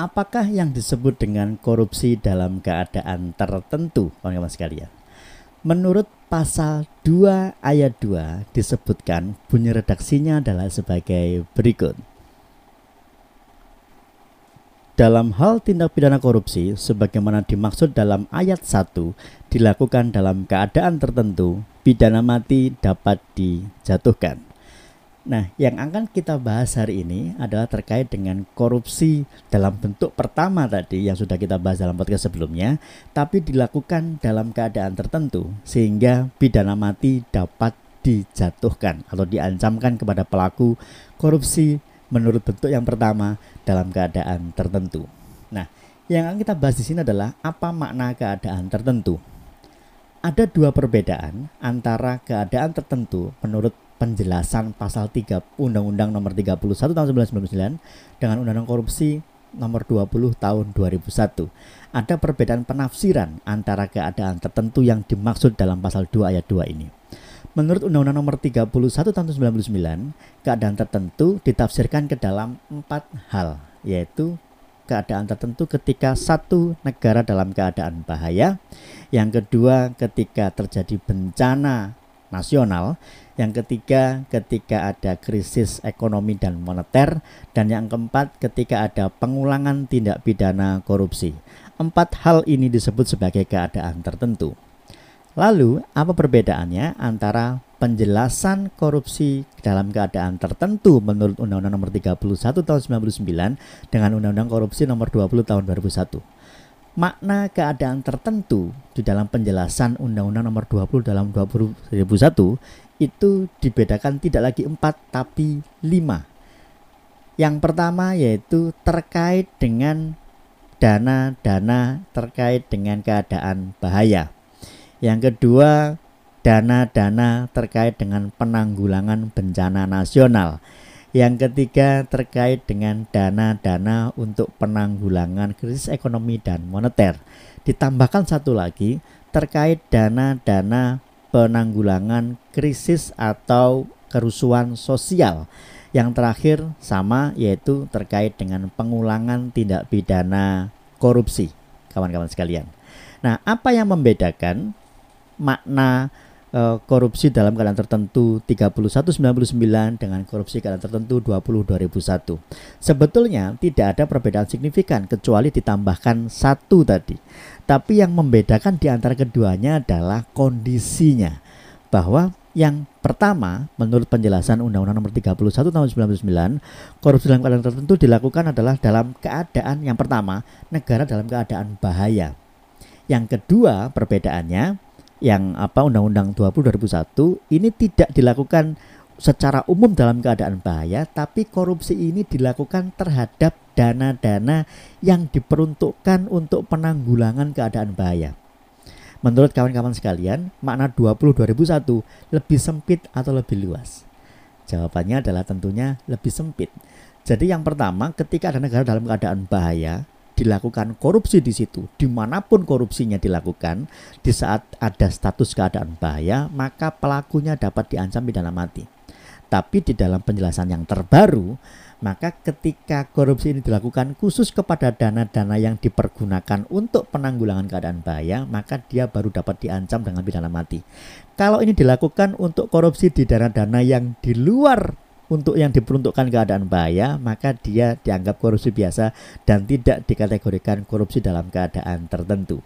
apakah yang disebut dengan korupsi dalam keadaan tertentu, kawan-kawan sekalian? Menurut pasal 2 ayat 2 disebutkan bunyi redaksinya adalah sebagai berikut. Dalam hal tindak pidana korupsi sebagaimana dimaksud dalam ayat 1 dilakukan dalam keadaan tertentu, pidana mati dapat dijatuhkan. Nah, yang akan kita bahas hari ini adalah terkait dengan korupsi dalam bentuk pertama tadi yang sudah kita bahas dalam podcast sebelumnya, tapi dilakukan dalam keadaan tertentu sehingga pidana mati dapat dijatuhkan atau diancamkan kepada pelaku korupsi menurut bentuk yang pertama dalam keadaan tertentu. Nah, yang akan kita bahas di sini adalah apa makna keadaan tertentu. Ada dua perbedaan antara keadaan tertentu menurut penjelasan pasal 3 Undang-Undang Nomor 31 Tahun 1999 dengan Undang-Undang Korupsi Nomor 20 Tahun 2001. Ada perbedaan penafsiran antara keadaan tertentu yang dimaksud dalam pasal 2 ayat 2 ini. Menurut Undang-Undang Nomor 31 Tahun 1999, keadaan tertentu ditafsirkan ke dalam empat hal, yaitu keadaan tertentu ketika satu negara dalam keadaan bahaya, yang kedua ketika terjadi bencana nasional, yang ketiga ketika ada krisis ekonomi dan moneter, dan yang keempat ketika ada pengulangan tindak pidana korupsi. Empat hal ini disebut sebagai keadaan tertentu. Lalu, apa perbedaannya antara penjelasan korupsi dalam keadaan tertentu menurut Undang-Undang Nomor 31 Tahun 99 dengan Undang-Undang Korupsi Nomor 20 Tahun 2001? Makna keadaan tertentu di dalam penjelasan Undang-Undang Nomor 20 dalam 2001 itu dibedakan tidak lagi empat tapi lima. Yang pertama yaitu terkait dengan dana-dana terkait dengan keadaan bahaya. Yang kedua dana-dana terkait dengan penanggulangan bencana nasional. Yang ketiga terkait dengan dana-dana untuk penanggulangan krisis ekonomi dan moneter. Ditambahkan satu lagi terkait dana-dana penanggulangan krisis atau kerusuhan sosial. Yang terakhir sama yaitu terkait dengan pengulangan tindak pidana korupsi, kawan-kawan sekalian. Nah, apa yang membedakan makna uh, korupsi dalam keadaan tertentu 3199 dengan korupsi keadaan tertentu 20 2001. Sebetulnya tidak ada perbedaan signifikan kecuali ditambahkan satu tadi. Tapi yang membedakan di antara keduanya adalah kondisinya. Bahwa yang pertama, menurut penjelasan Undang-Undang Nomor 31 Tahun 1999, korupsi dalam keadaan tertentu dilakukan adalah dalam keadaan yang pertama, negara dalam keadaan bahaya. Yang kedua, perbedaannya yang apa Undang-Undang 20 2001 ini tidak dilakukan secara umum dalam keadaan bahaya tapi korupsi ini dilakukan terhadap dana-dana yang diperuntukkan untuk penanggulangan keadaan bahaya. Menurut kawan-kawan sekalian, makna 20 2001 lebih sempit atau lebih luas? Jawabannya adalah tentunya lebih sempit. Jadi yang pertama, ketika ada negara dalam keadaan bahaya, dilakukan korupsi di situ, di mana pun korupsinya dilakukan, di saat ada status keadaan bahaya, maka pelakunya dapat diancam pidana mati. Tapi di dalam penjelasan yang terbaru, maka ketika korupsi ini dilakukan khusus kepada dana-dana yang dipergunakan untuk penanggulangan keadaan bahaya, maka dia baru dapat diancam dengan pidana mati. Kalau ini dilakukan untuk korupsi di dana-dana yang di luar untuk yang diperuntukkan keadaan bahaya, maka dia dianggap korupsi biasa dan tidak dikategorikan korupsi dalam keadaan tertentu.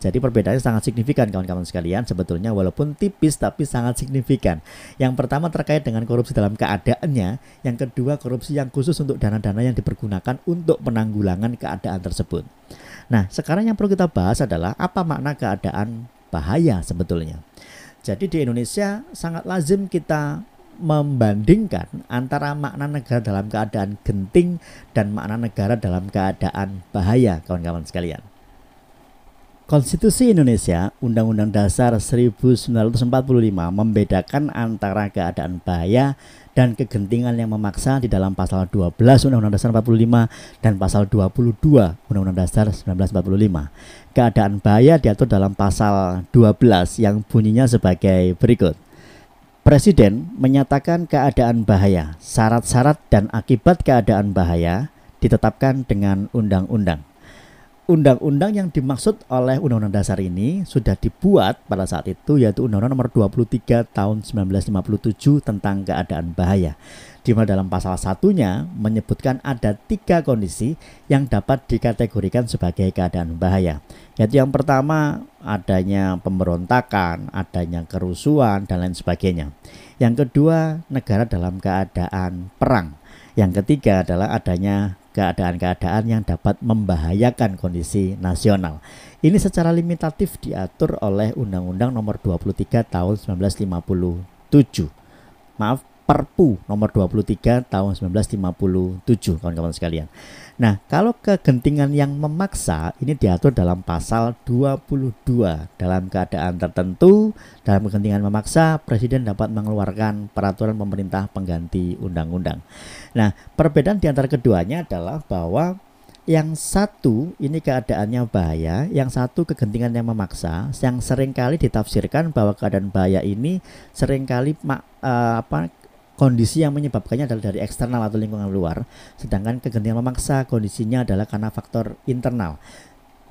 Jadi perbedaannya sangat signifikan kawan-kawan sekalian sebetulnya walaupun tipis tapi sangat signifikan. Yang pertama terkait dengan korupsi dalam keadaannya, yang kedua korupsi yang khusus untuk dana-dana yang dipergunakan untuk penanggulangan keadaan tersebut. Nah, sekarang yang perlu kita bahas adalah apa makna keadaan bahaya sebetulnya. Jadi di Indonesia sangat lazim kita membandingkan antara makna negara dalam keadaan genting dan makna negara dalam keadaan bahaya, kawan-kawan sekalian. Konstitusi Indonesia Undang-Undang Dasar 1945 membedakan antara keadaan bahaya dan kegentingan yang memaksa di dalam pasal 12 Undang-Undang Dasar 45 dan pasal 22 Undang-Undang Dasar 1945. Keadaan bahaya diatur dalam pasal 12 yang bunyinya sebagai berikut. Presiden menyatakan keadaan bahaya, syarat-syarat dan akibat keadaan bahaya ditetapkan dengan undang-undang. Undang-undang yang dimaksud oleh Undang-Undang Dasar ini sudah dibuat pada saat itu yaitu Undang-Undang Nomor 23 Tahun 1957 tentang keadaan bahaya. Di mana dalam pasal satunya menyebutkan ada tiga kondisi yang dapat dikategorikan sebagai keadaan bahaya. Yaitu yang pertama adanya pemberontakan, adanya kerusuhan dan lain sebagainya. Yang kedua negara dalam keadaan perang. Yang ketiga adalah adanya keadaan-keadaan yang dapat membahayakan kondisi nasional. Ini secara limitatif diatur oleh Undang-Undang Nomor 23 Tahun 1957. Maaf, Perpu nomor 23 tahun 1957 kawan-kawan sekalian. Nah, kalau kegentingan yang memaksa ini diatur dalam pasal 22 dalam keadaan tertentu dalam kegentingan memaksa presiden dapat mengeluarkan peraturan pemerintah pengganti undang-undang. Nah, perbedaan di antara keduanya adalah bahwa yang satu ini keadaannya bahaya, yang satu kegentingan yang memaksa, yang sering kali ditafsirkan bahwa keadaan bahaya ini sering kali uh, apa kondisi yang menyebabkannya adalah dari eksternal atau lingkungan luar, sedangkan kegentingan memaksa kondisinya adalah karena faktor internal.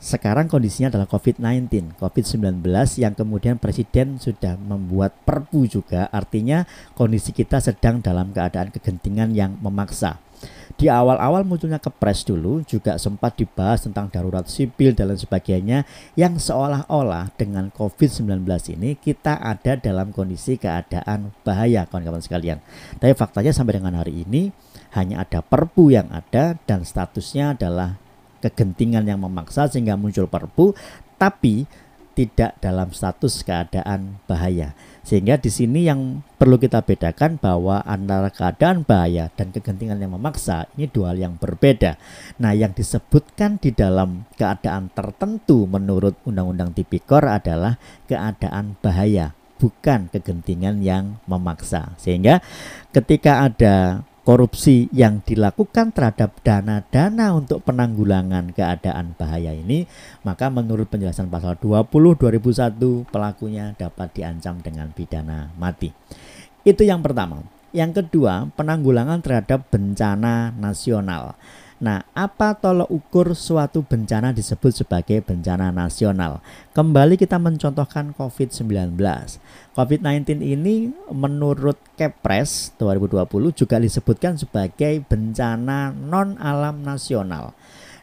Sekarang kondisinya adalah COVID-19, COVID-19 yang kemudian Presiden sudah membuat perpu juga, artinya kondisi kita sedang dalam keadaan kegentingan yang memaksa. Di awal-awal munculnya kepres dulu juga sempat dibahas tentang darurat sipil dan lain sebagainya yang seolah-olah dengan COVID-19 ini kita ada dalam kondisi keadaan bahaya kawan-kawan sekalian. Tapi faktanya sampai dengan hari ini hanya ada perpu yang ada dan statusnya adalah kegentingan yang memaksa sehingga muncul perpu tapi tidak dalam status keadaan bahaya. Sehingga di sini yang perlu kita bedakan bahwa antara keadaan bahaya dan kegentingan yang memaksa ini dua hal yang berbeda. Nah, yang disebutkan di dalam keadaan tertentu menurut Undang-Undang Tipikor adalah keadaan bahaya, bukan kegentingan yang memaksa. Sehingga ketika ada korupsi yang dilakukan terhadap dana-dana untuk penanggulangan keadaan bahaya ini, maka menurut penjelasan pasal 20 2001 pelakunya dapat diancam dengan pidana mati. Itu yang pertama. Yang kedua, penanggulangan terhadap bencana nasional. Nah, apa tolok ukur suatu bencana disebut sebagai bencana nasional? Kembali kita mencontohkan COVID-19. COVID-19 ini menurut Kepres 2020 juga disebutkan sebagai bencana non alam nasional.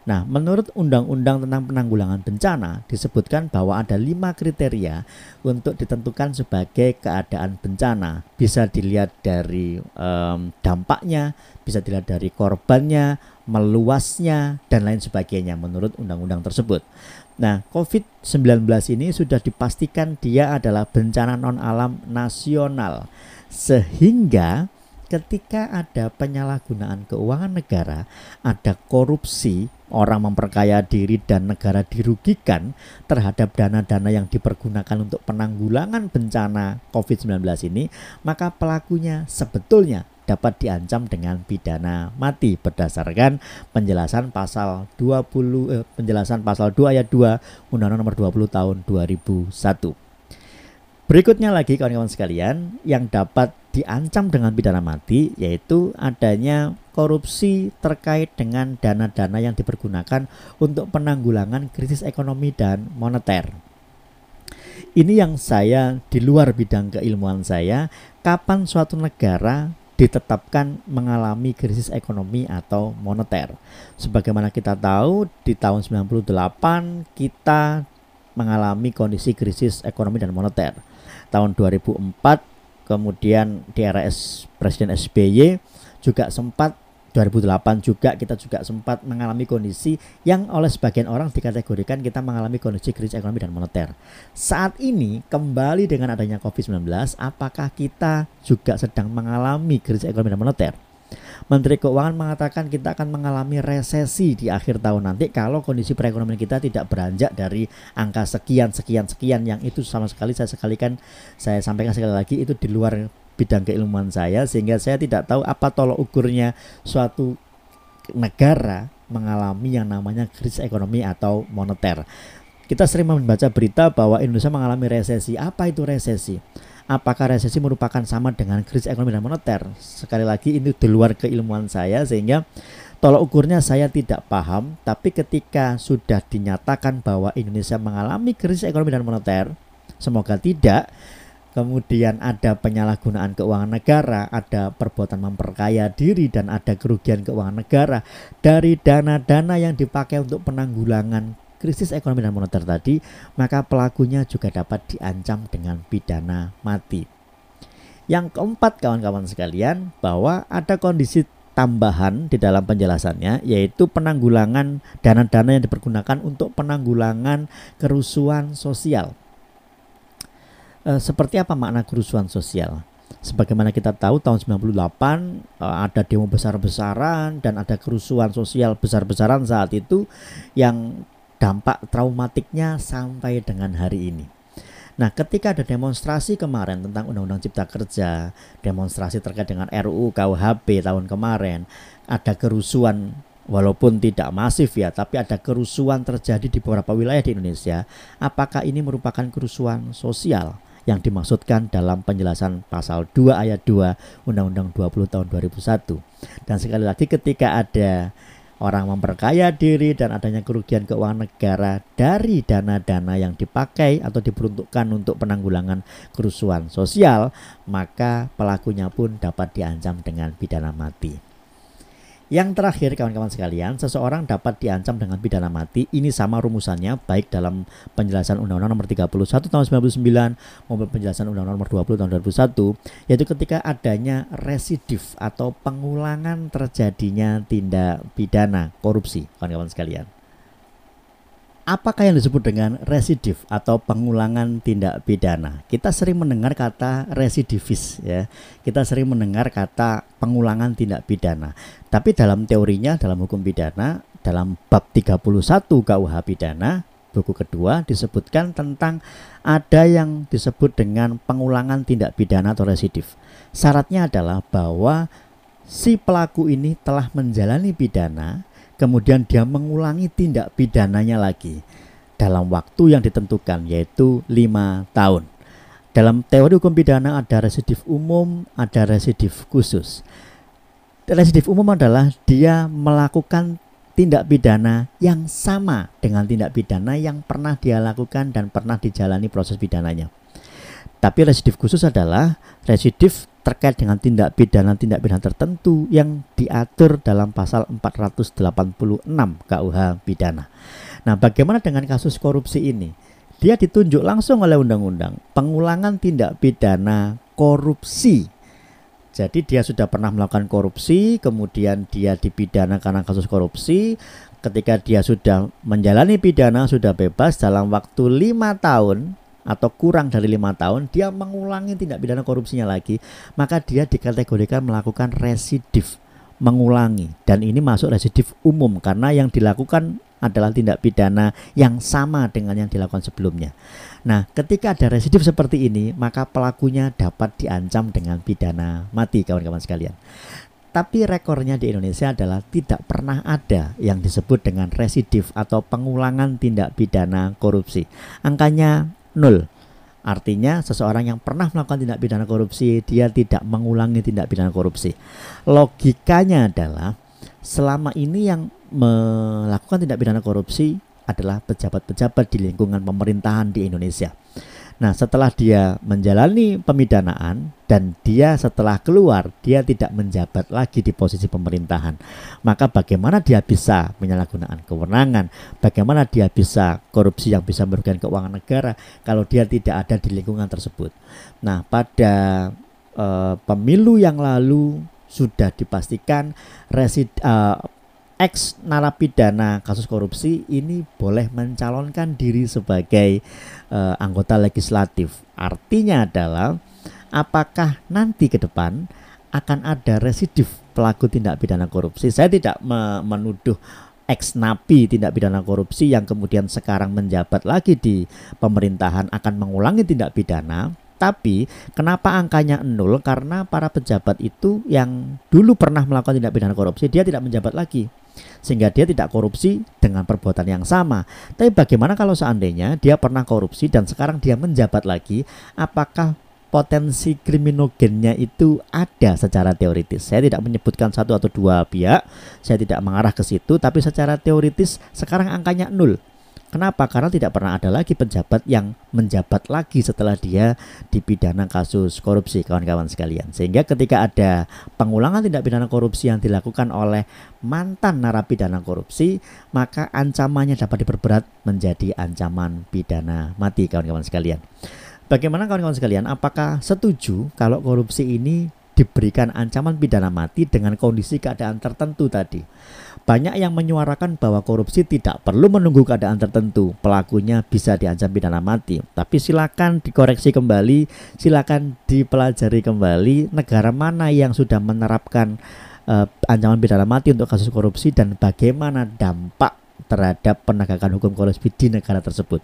Nah, menurut Undang-Undang tentang Penanggulangan Bencana disebutkan bahwa ada lima kriteria untuk ditentukan sebagai keadaan bencana. Bisa dilihat dari um, dampaknya, bisa dilihat dari korbannya, meluasnya, dan lain sebagainya menurut undang-undang tersebut. Nah, COVID-19 ini sudah dipastikan dia adalah bencana non-alam nasional, sehingga ketika ada penyalahgunaan keuangan negara, ada korupsi, orang memperkaya diri dan negara dirugikan terhadap dana-dana yang dipergunakan untuk penanggulangan bencana COVID-19 ini, maka pelakunya sebetulnya dapat diancam dengan pidana mati berdasarkan penjelasan pasal 20 eh, penjelasan pasal 2 ayat 2 Undang-Undang Nomor 20 Tahun 2001. Berikutnya lagi kawan-kawan sekalian yang dapat diancam dengan pidana mati yaitu adanya korupsi terkait dengan dana-dana yang dipergunakan untuk penanggulangan krisis ekonomi dan moneter. Ini yang saya di luar bidang keilmuan saya, kapan suatu negara ditetapkan mengalami krisis ekonomi atau moneter. Sebagaimana kita tahu di tahun 98 kita mengalami kondisi krisis ekonomi dan moneter tahun 2004 kemudian di era Presiden SBY juga sempat 2008 juga kita juga sempat mengalami kondisi yang oleh sebagian orang dikategorikan kita mengalami kondisi krisis ekonomi dan moneter. Saat ini kembali dengan adanya COVID-19, apakah kita juga sedang mengalami krisis ekonomi dan moneter? Menteri Keuangan mengatakan kita akan mengalami resesi di akhir tahun nanti kalau kondisi perekonomian kita tidak beranjak dari angka sekian sekian sekian yang itu sama sekali saya sekalikan saya sampaikan sekali lagi itu di luar bidang keilmuan saya sehingga saya tidak tahu apa tolok ukurnya suatu negara mengalami yang namanya krisis ekonomi atau moneter. Kita sering membaca berita bahwa Indonesia mengalami resesi. Apa itu resesi? apakah resesi merupakan sama dengan krisis ekonomi dan moneter? Sekali lagi ini di luar keilmuan saya sehingga Tolok ukurnya saya tidak paham, tapi ketika sudah dinyatakan bahwa Indonesia mengalami krisis ekonomi dan moneter, semoga tidak, kemudian ada penyalahgunaan keuangan negara, ada perbuatan memperkaya diri dan ada kerugian keuangan negara dari dana-dana yang dipakai untuk penanggulangan krisis ekonomi dan moneter tadi, maka pelakunya juga dapat diancam dengan pidana mati. Yang keempat kawan-kawan sekalian bahwa ada kondisi tambahan di dalam penjelasannya yaitu penanggulangan dana-dana yang dipergunakan untuk penanggulangan kerusuhan sosial. E, seperti apa makna kerusuhan sosial? Sebagaimana kita tahu tahun 98 e, ada demo besar-besaran dan ada kerusuhan sosial besar-besaran saat itu yang dampak traumatiknya sampai dengan hari ini. Nah, ketika ada demonstrasi kemarin tentang Undang-Undang Cipta Kerja, demonstrasi terkait dengan RUU KUHP tahun kemarin, ada kerusuhan walaupun tidak masif ya, tapi ada kerusuhan terjadi di beberapa wilayah di Indonesia. Apakah ini merupakan kerusuhan sosial yang dimaksudkan dalam penjelasan pasal 2 ayat 2 Undang-Undang 20 tahun 2001? Dan sekali lagi ketika ada orang memperkaya diri dan adanya kerugian keuangan negara dari dana-dana yang dipakai atau diperuntukkan untuk penanggulangan kerusuhan sosial, maka pelakunya pun dapat diancam dengan pidana mati. Yang terakhir kawan-kawan sekalian, seseorang dapat diancam dengan pidana mati. Ini sama rumusannya baik dalam penjelasan Undang-Undang Nomor 31 Tahun 99 maupun penjelasan Undang-Undang Nomor 20 Tahun 2001, yaitu ketika adanya residif atau pengulangan terjadinya tindak pidana korupsi, kawan-kawan sekalian apakah yang disebut dengan residif atau pengulangan tindak pidana? Kita sering mendengar kata residivis ya. Kita sering mendengar kata pengulangan tindak pidana. Tapi dalam teorinya dalam hukum pidana dalam bab 31 KUH pidana buku kedua disebutkan tentang ada yang disebut dengan pengulangan tindak pidana atau residif. Syaratnya adalah bahwa si pelaku ini telah menjalani pidana kemudian dia mengulangi tindak pidananya lagi dalam waktu yang ditentukan yaitu lima tahun. Dalam teori hukum pidana ada residif umum, ada residif khusus. Residif umum adalah dia melakukan tindak pidana yang sama dengan tindak pidana yang pernah dia lakukan dan pernah dijalani proses pidananya. Tapi residif khusus adalah residif terkait dengan tindak pidana-tindak pidana tertentu yang diatur dalam pasal 486 KUH pidana. Nah, bagaimana dengan kasus korupsi ini? Dia ditunjuk langsung oleh undang-undang pengulangan tindak pidana korupsi. Jadi dia sudah pernah melakukan korupsi, kemudian dia dipidana karena kasus korupsi. Ketika dia sudah menjalani pidana, sudah bebas dalam waktu lima tahun, atau kurang dari lima tahun dia mengulangi tindak pidana korupsinya lagi maka dia dikategorikan melakukan residif mengulangi dan ini masuk residif umum karena yang dilakukan adalah tindak pidana yang sama dengan yang dilakukan sebelumnya. Nah, ketika ada residif seperti ini, maka pelakunya dapat diancam dengan pidana mati, kawan-kawan sekalian. Tapi rekornya di Indonesia adalah tidak pernah ada yang disebut dengan residif atau pengulangan tindak pidana korupsi. Angkanya nol. Artinya seseorang yang pernah melakukan tindak pidana korupsi dia tidak mengulangi tindak pidana korupsi. Logikanya adalah selama ini yang melakukan tindak pidana korupsi adalah pejabat-pejabat di lingkungan pemerintahan di Indonesia. Nah, setelah dia menjalani pemidanaan dan dia setelah keluar, dia tidak menjabat lagi di posisi pemerintahan. Maka bagaimana dia bisa menyalahgunakan kewenangan? Bagaimana dia bisa korupsi yang bisa merugikan keuangan negara kalau dia tidak ada di lingkungan tersebut? Nah, pada uh, pemilu yang lalu sudah dipastikan resid uh, ex narapidana kasus korupsi ini boleh mencalonkan diri sebagai uh, anggota legislatif. Artinya adalah apakah nanti ke depan akan ada residif pelaku tindak pidana korupsi. Saya tidak me menuduh ex napi tindak pidana korupsi yang kemudian sekarang menjabat lagi di pemerintahan akan mengulangi tindak pidana tapi kenapa angkanya nol? Karena para pejabat itu yang dulu pernah melakukan tindak pidana korupsi dia tidak menjabat lagi sehingga dia tidak korupsi dengan perbuatan yang sama. Tapi bagaimana kalau seandainya dia pernah korupsi dan sekarang dia menjabat lagi, apakah potensi kriminogennya itu ada secara teoritis. Saya tidak menyebutkan satu atau dua pihak, saya tidak mengarah ke situ, tapi secara teoritis sekarang angkanya nol. Kenapa? Karena tidak pernah ada lagi pejabat yang menjabat lagi setelah dia dipidana kasus korupsi, kawan-kawan sekalian. Sehingga ketika ada pengulangan tindak pidana korupsi yang dilakukan oleh mantan narapidana korupsi, maka ancamannya dapat diperberat menjadi ancaman pidana mati, kawan-kawan sekalian. Bagaimana kawan-kawan sekalian? Apakah setuju kalau korupsi ini diberikan ancaman pidana mati dengan kondisi keadaan tertentu tadi? Banyak yang menyuarakan bahwa korupsi tidak perlu menunggu keadaan tertentu. Pelakunya bisa diancam pidana mati. Tapi silakan dikoreksi kembali, silakan dipelajari kembali negara mana yang sudah menerapkan uh, ancaman pidana mati untuk kasus korupsi dan bagaimana dampak terhadap penegakan hukum korupsi di negara tersebut.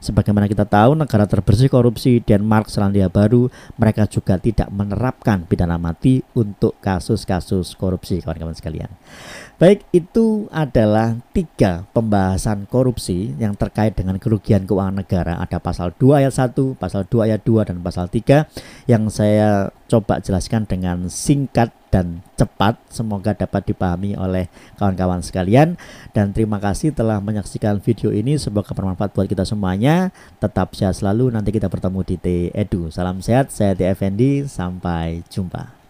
Sebagaimana kita tahu, negara terbersih korupsi Denmark, Selandia Baru, mereka juga tidak menerapkan pidana mati untuk kasus-kasus korupsi, kawan-kawan sekalian. Baik, itu adalah tiga pembahasan korupsi yang terkait dengan kerugian keuangan negara. Ada pasal 2 ayat 1, pasal 2 ayat 2, dan pasal 3 yang saya coba jelaskan dengan singkat dan cepat. Semoga dapat dipahami oleh kawan-kawan sekalian. Dan terima kasih telah menyaksikan video ini. Semoga bermanfaat buat kita semuanya. Tetap sehat selalu. Nanti kita bertemu di T Edu. Salam sehat. Saya T Effendi. Sampai jumpa.